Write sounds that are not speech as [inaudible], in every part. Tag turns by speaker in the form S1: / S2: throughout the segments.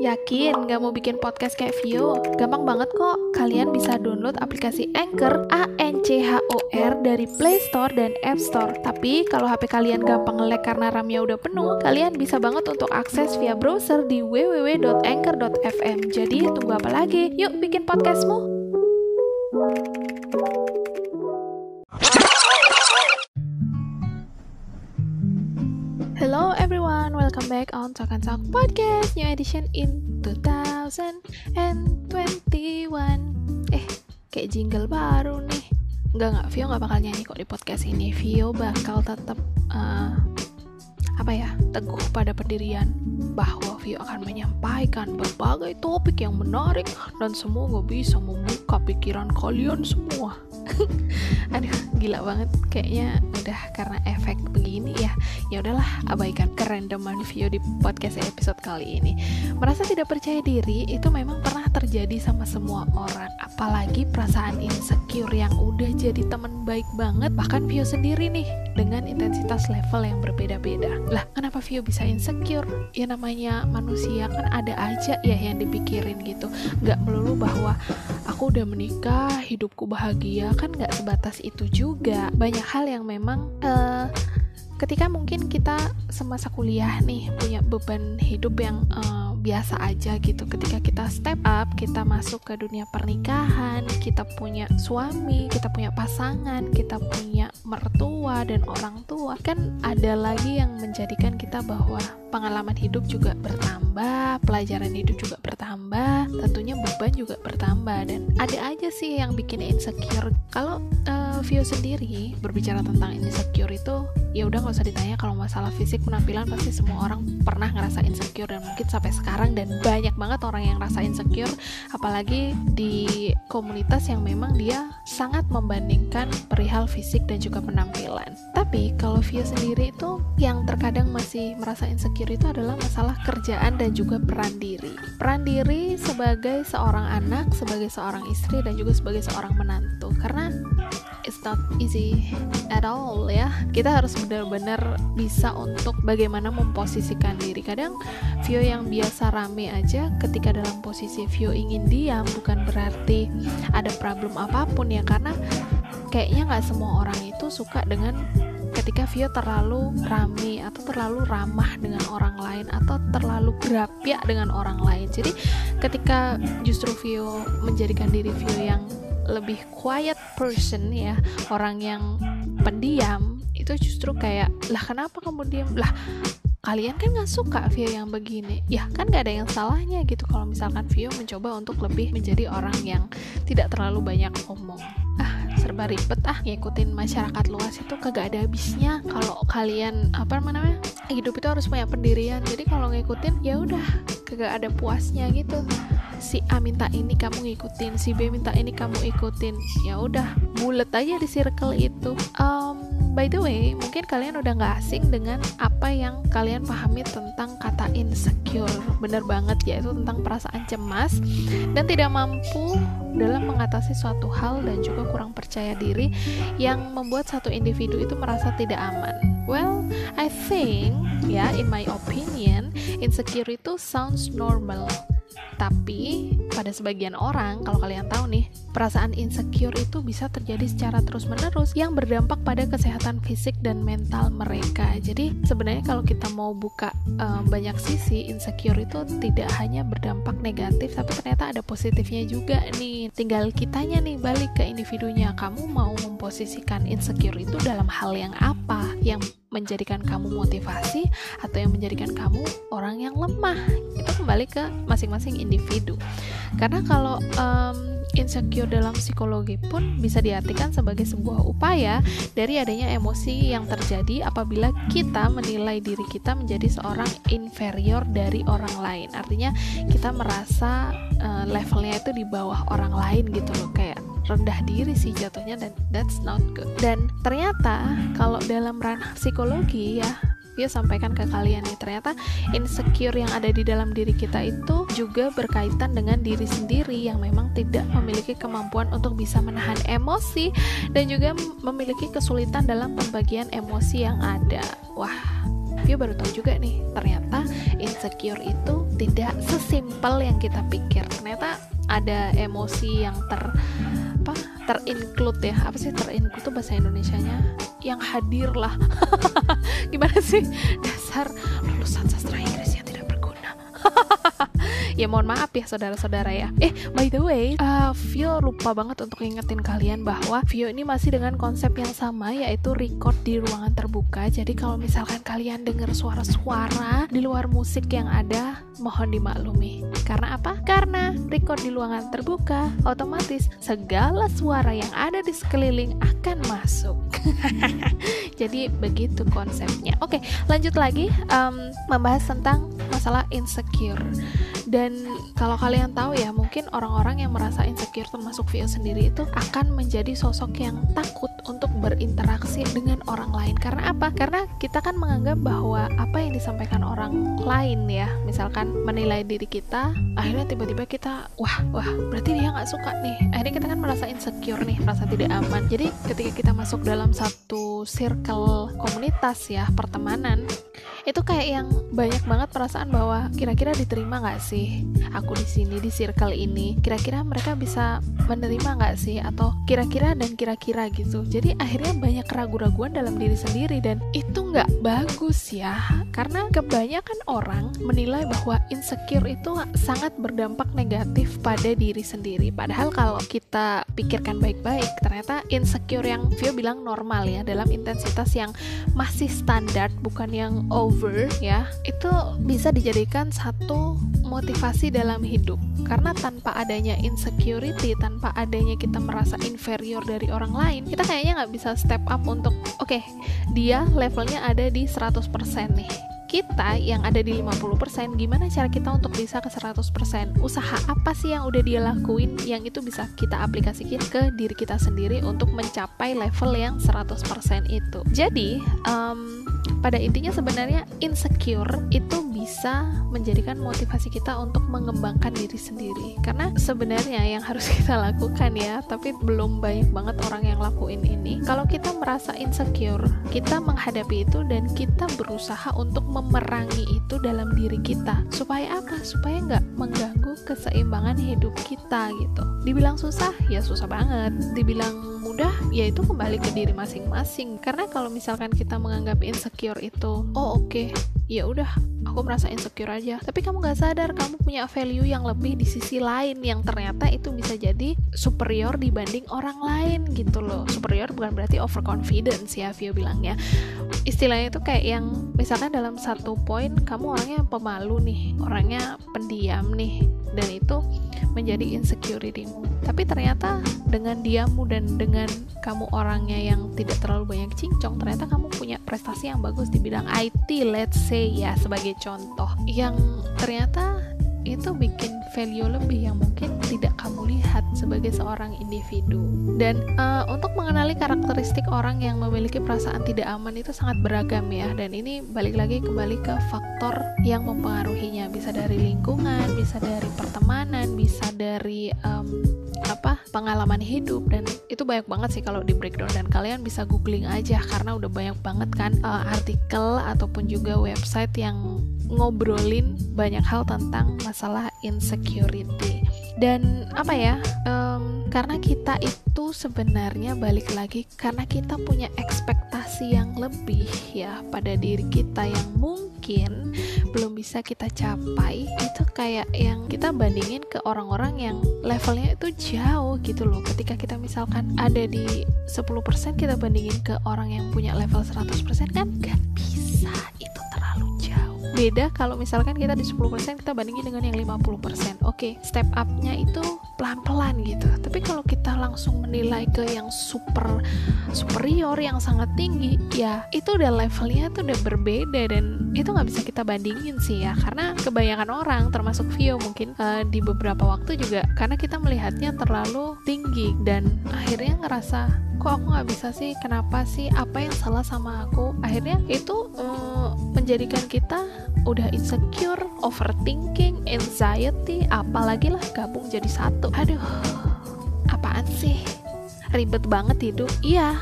S1: Yakin nggak mau bikin podcast kayak Vio? Gampang banget kok. Kalian bisa download aplikasi Anchor A N C H O R dari Play Store dan App Store. Tapi kalau HP kalian gampang nge karena RAM-nya udah penuh, kalian bisa banget untuk akses via browser di www.anchor.fm. Jadi tunggu apa lagi? Yuk bikin podcastmu. Welcome back on Talk and Talk Podcast. New edition in 2021 Eh, kayak jingle baru nih. Enggak, enggak, Vio nggak bakal nyanyi kok di podcast ini. Vio bakal tetap uh, apa ya, teguh pada pendirian bahwa Vio akan menyampaikan berbagai topik yang menarik dan semoga bisa membuka pikiran kalian semua. [laughs] Aduh, gila banget kayaknya udah karena efek begini ya. Ya udahlah, abaikan kerandoman Vio di podcast episode kali ini. Merasa tidak percaya diri itu memang pernah terjadi sama semua orang, apalagi perasaan insecure yang udah jadi teman baik banget bahkan Vio sendiri nih dengan intensitas level yang berbeda-beda. Lah, kenapa Vio bisa insecure? Ya namanya manusia kan ada aja ya yang dipikirin gitu nggak melulu bahwa aku udah menikah hidupku bahagia kan nggak sebatas itu juga banyak hal yang memang uh, ketika mungkin kita semasa kuliah nih punya beban hidup yang uh, biasa aja gitu ketika kita step up kita masuk ke dunia pernikahan kita punya suami kita punya pasangan kita punya mertua dan orang tua kan ada lagi yang menjadikan kita bahwa pengalaman hidup juga bertambah, pelajaran hidup juga bertambah, tentunya beban juga bertambah dan ada aja sih yang bikin insecure. Kalau uh, Vio sendiri berbicara tentang insecure itu ya udah nggak usah ditanya kalau masalah fisik penampilan pasti semua orang pernah ngerasa insecure dan mungkin sampai sekarang dan banyak banget orang yang ngerasa insecure apalagi di komunitas yang memang dia sangat membandingkan perihal fisik dan juga penampilan. Tapi kalau Vio sendiri itu yang terkadang masih merasa insecure itu adalah masalah kerjaan dan juga peran diri. Peran diri sebagai seorang anak, sebagai seorang istri dan juga sebagai seorang menantu. Karena it's not easy at all ya. Kita harus benar-benar bisa untuk bagaimana memposisikan diri. Kadang Vio yang biasa rame aja ketika dalam posisi Vio ingin diam bukan berarti ada problem apa pun ya karena kayaknya nggak semua orang itu suka dengan ketika Vio terlalu rame atau terlalu ramah dengan orang lain atau terlalu gerapiak dengan orang lain jadi ketika justru Vio menjadikan diri Vio yang lebih quiet person ya orang yang pendiam itu justru kayak lah kenapa kamu diam lah kalian kan nggak suka Vio yang begini. Ya kan nggak ada yang salahnya gitu kalau misalkan Vio mencoba untuk lebih menjadi orang yang tidak terlalu banyak ngomong serba ribet ah ngikutin masyarakat luas itu kagak ada habisnya. Kalau kalian apa namanya hidup itu harus punya pendirian. Jadi kalau ngikutin ya udah kagak ada puasnya gitu si A minta ini kamu ngikutin si B minta ini kamu ikutin ya udah bulet aja di circle itu um, by the way, mungkin kalian udah gak asing dengan apa yang kalian pahami tentang kata insecure. Bener banget, yaitu tentang perasaan cemas dan tidak mampu dalam mengatasi suatu hal dan juga kurang percaya diri yang membuat satu individu itu merasa tidak aman. Well, I think, ya, yeah, in my opinion, insecure itu sounds normal tapi pada sebagian orang, kalau kalian tahu nih, perasaan insecure itu bisa terjadi secara terus-menerus yang berdampak pada kesehatan fisik dan mental mereka. Jadi sebenarnya kalau kita mau buka um, banyak sisi, insecure itu tidak hanya berdampak negatif, tapi ternyata ada positifnya juga nih. Tinggal kitanya nih balik ke individunya. Kamu mau memposisikan insecure itu dalam hal yang apa? Yang menjadikan kamu motivasi atau yang menjadikan kamu orang yang lemah. Itu kembali ke masing-masing individu. Karena kalau um, insecure dalam psikologi pun bisa diartikan sebagai sebuah upaya dari adanya emosi yang terjadi apabila kita menilai diri kita menjadi seorang inferior dari orang lain. Artinya kita merasa uh, levelnya itu di bawah orang lain gitu loh kayak rendah diri sih jatuhnya dan that's not good. Dan ternyata kalau dalam ranah psikologi ya dia sampaikan ke kalian nih ternyata insecure yang ada di dalam diri kita itu juga berkaitan dengan diri sendiri yang memang tidak memiliki kemampuan untuk bisa menahan emosi dan juga memiliki kesulitan dalam pembagian emosi yang ada. Wah Vio baru tahu juga nih ternyata insecure itu tidak sesimpel yang kita pikir. Ternyata ada emosi yang ter terinclude ya. Apa sih terinclude tuh bahasa Indonesia-nya? Yang hadir lah [laughs] gimana sih? Dasar lulusan sastra Inggris ya mohon maaf ya saudara-saudara ya. Eh by the way uh, Vio lupa banget untuk ngingetin kalian bahwa Vio ini masih dengan konsep yang sama yaitu record di ruangan terbuka. Jadi kalau misalkan kalian dengar suara-suara di luar musik yang ada mohon dimaklumi. Karena apa? karena record di ruangan terbuka otomatis segala suara yang ada di sekeliling akan masuk [laughs] jadi begitu konsepnya. Oke lanjut lagi um, membahas tentang masalah insecure. Dan kalau kalian tahu ya mungkin orang-orang yang merasa insecure termasuk Vio sendiri itu akan menjadi sosok yang takut untuk berinteraksi dengan orang lain. Karena apa? Karena kita kan menganggap bahwa apa yang disampaikan orang lain ya misalkan menilai diri kita akhirnya tiba-tiba kita wah wah berarti dia nggak suka nih. Akhirnya kita kan merasa insecure nih merasa tidak aman. Jadi ketika kita masuk dalam satu circle komunitas ya pertemanan itu kayak yang banyak banget perasaan bahwa kira-kira diterima nggak sih aku di sini di circle ini? Kira-kira mereka bisa menerima nggak sih? Atau kira-kira dan kira-kira gitu. Jadi akhirnya banyak keraguan-raguan dalam diri sendiri dan itu nggak bagus ya. Karena kebanyakan orang menilai bahwa insecure itu sangat berdampak negatif pada diri sendiri. Padahal kalau kita pikirkan baik-baik ternyata insecure yang Vio bilang normal ya dalam intensitas yang masih standar bukan yang over ya itu bisa dijadikan satu motivasi dalam hidup. Karena tanpa adanya insecurity tanpa adanya kita merasa inferior dari orang lain kita kayaknya nggak bisa step up untuk oke okay, dia levelnya ada di 100% nih kita yang ada di 50% gimana cara kita untuk bisa ke 100% usaha apa sih yang udah dia lakuin yang itu bisa kita aplikasikan ke diri kita sendiri untuk mencapai level yang 100% itu? Jadi um, pada intinya sebenarnya insecure itu bisa menjadikan motivasi kita untuk mengembangkan diri sendiri. Karena sebenarnya yang harus [laughs] kita lakukan ya tapi belum banyak banget orang yang lakuin ini. Kalau kita merasa insecure kita menghadapi itu dan kita berusaha untuk memerangi itu dalam diri kita. Supaya apa? Supaya nggak mengganggu keseimbangan hidup kita gitu. Dibilang susah ya susah banget. Dibilang mudah ya itu kembali ke diri masing-masing. Karena kalau misalkan kita menganggap insecure itu oh oke okay, ya udah aku merasa insecure aja. Tapi kamu gak sadar kamu punya value yang lebih di sisi lain yang ternyata itu bisa jadi superior dibanding orang lain gitu loh. Superior bukan berarti overconfidence ya Vio bilangnya istilahnya itu kayak yang misalkan dalam satu poin kamu orangnya pemalu nih orangnya pendiam nih dan itu menjadi insecuritymu tapi ternyata dengan diammu dan dengan kamu orangnya yang tidak terlalu banyak cincong ternyata kamu punya prestasi yang bagus di bidang IT let's say ya sebagai contoh. Yang ternyata itu bikin value lebih yang mungkin tidak kamu lihat sebagai seorang individu. Dan uh, untuk mengenali karakteristik orang yang memiliki perasaan tidak aman itu sangat beragam ya. Dan ini balik lagi kembali ke faktor yang mempengaruhinya. Bisa dari lingkungan, bisa dari pertemanan, bisa dari um, apa pengalaman hidup. Dan itu banyak banget sih kalau di breakdown. Dan kalian bisa googling aja karena udah banyak banget kan uh, artikel ataupun juga website yang ngobrolin banyak hal tentang masalah insecurity. Dan apa ya um, karena kita itu sebenarnya balik lagi karena kita punya ekspektasi yang lebih ya pada diri kita yang mungkin belum bisa kita capai itu kayak yang kita bandingin ke orang-orang yang levelnya itu jauh gitu loh. Ketika kita misalkan ada di 10% kita bandingin ke orang yang punya level 100% beda kalau misalkan kita di 10% kita bandingin dengan yang 50% oke okay, step upnya itu pelan-pelan gitu. Tapi kalau kita langsung menilai ke yang super superior yang sangat tinggi ya itu udah levelnya tuh udah berbeda dan itu nggak bisa kita bandingin sih ya. Karena kebanyakan orang termasuk Vio mungkin uh, di beberapa waktu juga karena kita melihatnya terlalu tinggi dan akhirnya ngerasa kok aku nggak bisa sih? Kenapa sih? Apa yang salah sama aku? Akhirnya itu uh, menjadikan kita udah insecure, overthinking, anxiety, apalagi lah gabung jadi satu. Aduh, apaan sih? Ribet banget hidup. Iya,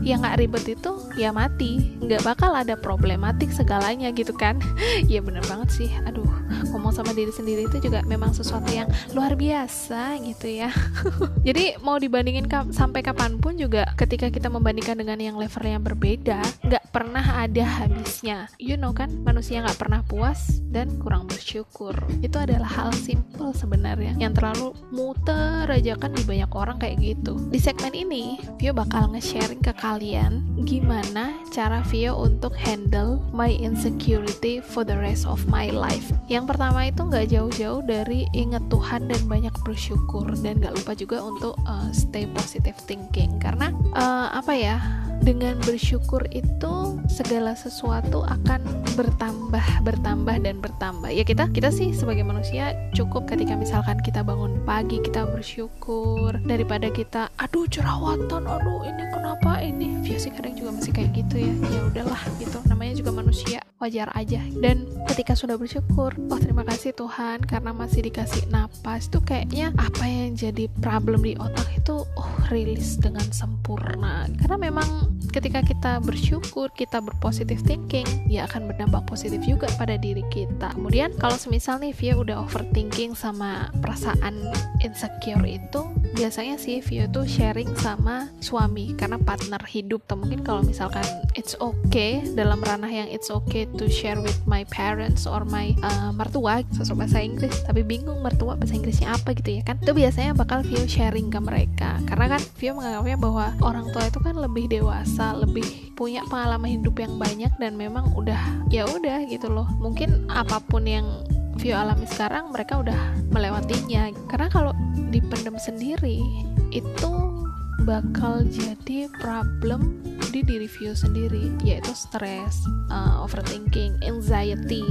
S1: yang nggak ribet itu ya mati nggak bakal ada problematik segalanya gitu kan [laughs] ya bener banget sih aduh ngomong sama diri sendiri itu juga memang sesuatu yang luar biasa gitu ya. [laughs] Jadi mau dibandingin ka sampai kapan pun juga ketika kita membandingkan dengan yang levelnya berbeda nggak pernah ada habisnya. You know kan manusia nggak pernah puas dan kurang bersyukur. Itu adalah hal simple sebenarnya. Yang terlalu muter aja kan di banyak orang kayak gitu. Di segmen ini Vio bakal nge-sharing ke kalian gimana cara Vio untuk handle my insecurity for the rest of my life. Yang pertama itu nggak jauh-jauh dari inget Tuhan dan banyak bersyukur dan gak lupa juga untuk uh, stay positive thinking. Karena uh, apa ya dengan bersyukur itu segala sesuatu akan bertambah bertambah dan bertambah. Ya kita kita sih sebagai manusia cukup ketika misalkan kita bangun pagi kita bersyukur daripada kita aduh jerawatan aduh ini kenapa ini. Via sih kadang juga masih kayak gitu ya. Ya udahlah gitu namanya juga manusia wajar aja. Dan ketika sudah bersyukur oh terima kasih Tuhan karena masih dikasih napas. Itu kayaknya apa yang jadi problem di otak itu oh rilis dengan sempurna. Karena memang ketika kita bersyukur kita berpositif thinking ya akan berdampak positif juga pada diri kita. Kemudian kalau semisal nih Via udah overthinking sama perasaan insecure itu biasanya sih Vio tuh sharing sama suami karena partner hidup atau mungkin kalau misalkan it's okay dalam ranah yang it's okay to share with my parents or my uh, mertua sesuatu bahasa Inggris. Tapi bingung mertua bahasa Inggrisnya apa gitu ya kan. Itu biasanya bakal Vio sharing ke mereka. Karena kan Vio menganggapnya bahwa orang tua itu kan lebih dewasa lebih punya pengalaman hidup yang banyak dan memang udah ya udah gitu loh. Mungkin apa pun yang Vio alami sekarang mereka udah melewatinya. Karena kalau dipendam sendiri itu bakal jadi problem di diri Vio sendiri yaitu stres, uh, overthinking, anxiety.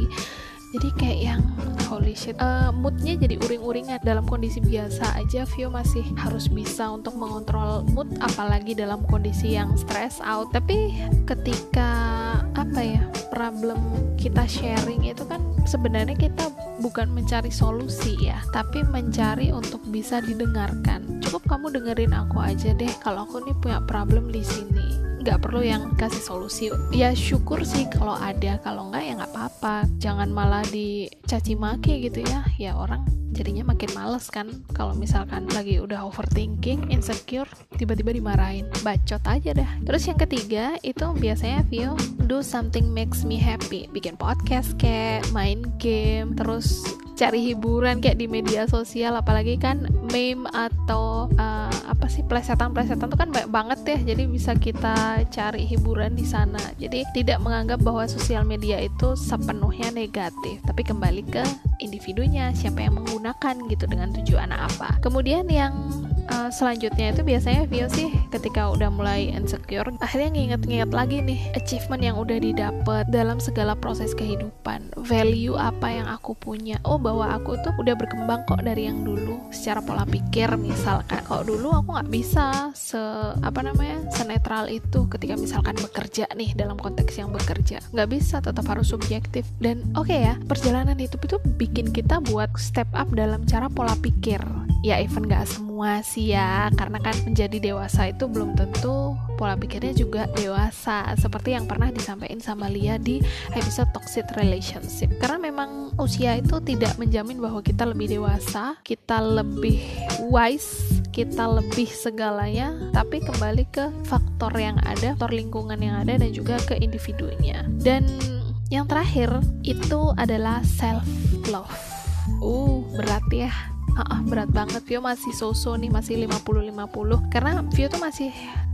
S1: Jadi kayak yang holy shit uh, moodnya jadi uring-uringan. Dalam kondisi biasa aja Vio masih harus bisa untuk mengontrol mood apalagi dalam kondisi yang stress out. Tapi ketika apa ya problem kita sharing itu kan sebenarnya kita bukan mencari solusi ya tapi mencari untuk bisa didengarkan. Cukup kamu dengerin aku aja deh kalau aku nih punya problem di sini nggak perlu yang kasih solusi. Ya syukur sih kalau ada. Kalau nggak ya nggak apa-apa. Jangan malah dicaci maki gitu ya. Ya orang jadinya makin males kan kalau misalkan lagi udah overthinking insecure tiba-tiba dimarahin. Bacot aja dah terus yang ketiga itu biasanya Vio do something makes me happy. Bikin podcast kayak main game terus cari hiburan kayak di media sosial apalagi kan meme atau uh, apa sih plesetan-plesetan itu kan banyak banget ya jadi bisa kita cari hiburan di sana. Jadi tidak menganggap bahwa sosial media itu sepenuhnya negatif tapi kembali ke individunya siapa yang menggunakan gitu dengan tujuan apa. Kemudian yang uh, selanjutnya itu biasanya Vio sih ketika udah mulai insecure akhirnya nginget-nginget lagi nih achievement yang udah didapat dalam segala proses kehidupan. Value apa yang aku punya? Oh bahwa aku tuh udah berkembang kok dari yang dulu. Secara pola pikir misalkan kalau dulu aku nggak bisa se apa namanya senetral itu ketika misalkan bekerja nih dalam konteks yang bekerja. Nggak bisa tetap harus subjektif. Dan oke okay ya perjalanan hidup itu bikin kita buat step up dalam cara pola pikir. Ya even gak semua sih ya. Karena kan menjadi dewasa itu belum tentu pola pikirnya juga dewasa. Seperti yang pernah disampaikan sama Lia di episode toxic relationship. Karena memang usia itu tidak menjamin bahwa kita lebih dewasa kita lebih wise kita lebih segalanya. Tapi kembali ke faktor yang ada faktor lingkungan yang ada dan juga ke individunya. Dan yang terakhir itu adalah self love uh berat ya uh, berat banget. Vio masih so-so nih masih 50-50 karena Vio tuh masih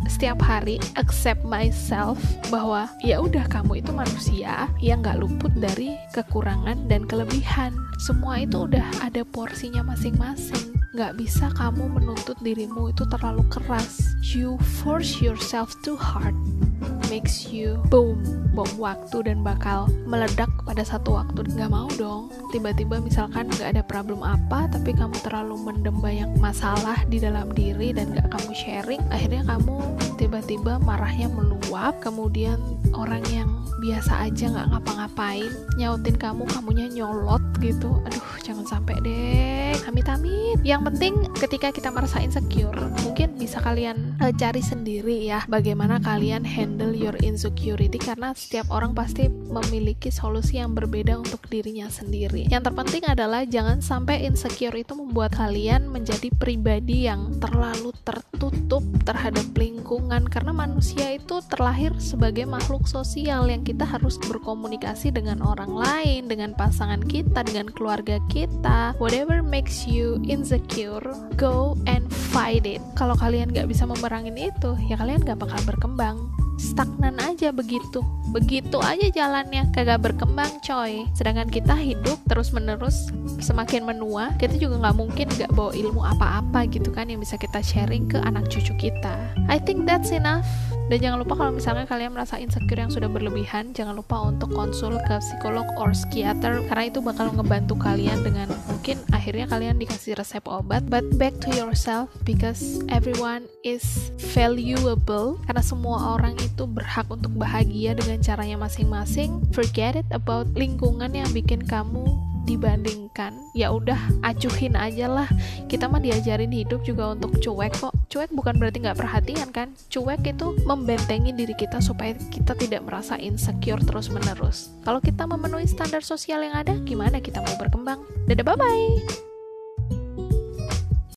S1: setiap hari accept myself bahwa ya udah kamu itu manusia yang nggak luput dari kekurangan dan kelebihan. Semua itu udah ada porsinya masing-masing. Nggak bisa kamu menuntut dirimu itu terlalu keras. You force yourself too hard makes you boom bom waktu dan bakal meledak pada satu waktu. Nggak mau dong. Tiba-tiba misalkan nggak ada problem apa tapi kamu terlalu mendem banyak masalah di dalam diri dan nggak kamu sharing akhirnya kamu tiba-tiba marahnya meluap. Kemudian orang yang biasa aja nggak ngapa-ngapain nyautin kamu kamunya nyolot gitu. Aduh jangan sampai deh amit-amit. Yang penting ketika kita merasa insecure mungkin bisa kalian uh, cari sendiri ya bagaimana kalian handle your insecurity karena setiap orang pasti memiliki solusi yang berbeda untuk dirinya sendiri. Yang terpenting adalah jangan sampai insecure itu membuat kalian menjadi pribadi yang terlalu tertutup terhadap lingkungan karena manusia itu terlahir sebagai makhluk sosial yang kita harus berkomunikasi dengan orang lain dengan pasangan kita dengan keluarga kita. Whatever makes you insecure go and fight it. Kalau kalian gak bisa memerangin itu ya kalian gak bakal berkembang. Stagnan aja begitu. Begitu aja jalannya kagak berkembang coy. Sedangkan kita hidup terus menerus semakin menua kita juga nggak mungkin nggak bawa ilmu apa-apa gitu kan yang bisa kita sharing ke anak cucu kita. I think that's enough dan jangan lupa kalau misalnya kalian merasa insecure yang sudah berlebihan jangan lupa untuk konsul ke psikolog or psikiater karena itu bakal ngebantu kalian dengan mungkin akhirnya kalian dikasih resep obat. But back to yourself because everyone is valuable karena semua orang itu berhak untuk bahagia dengan caranya masing-masing. Forget it about lingkungan yang bikin kamu dibandingkan. Ya udah acuhin aja lah. Kita mah diajarin hidup juga untuk cuek kok. Cuek bukan berarti nggak perhatian kan? Cuek itu membentengi diri kita supaya kita tidak merasa insecure terus menerus kalau kita memenuhi standar sosial yang ada gimana kita mau berkembang? Dadah bye bye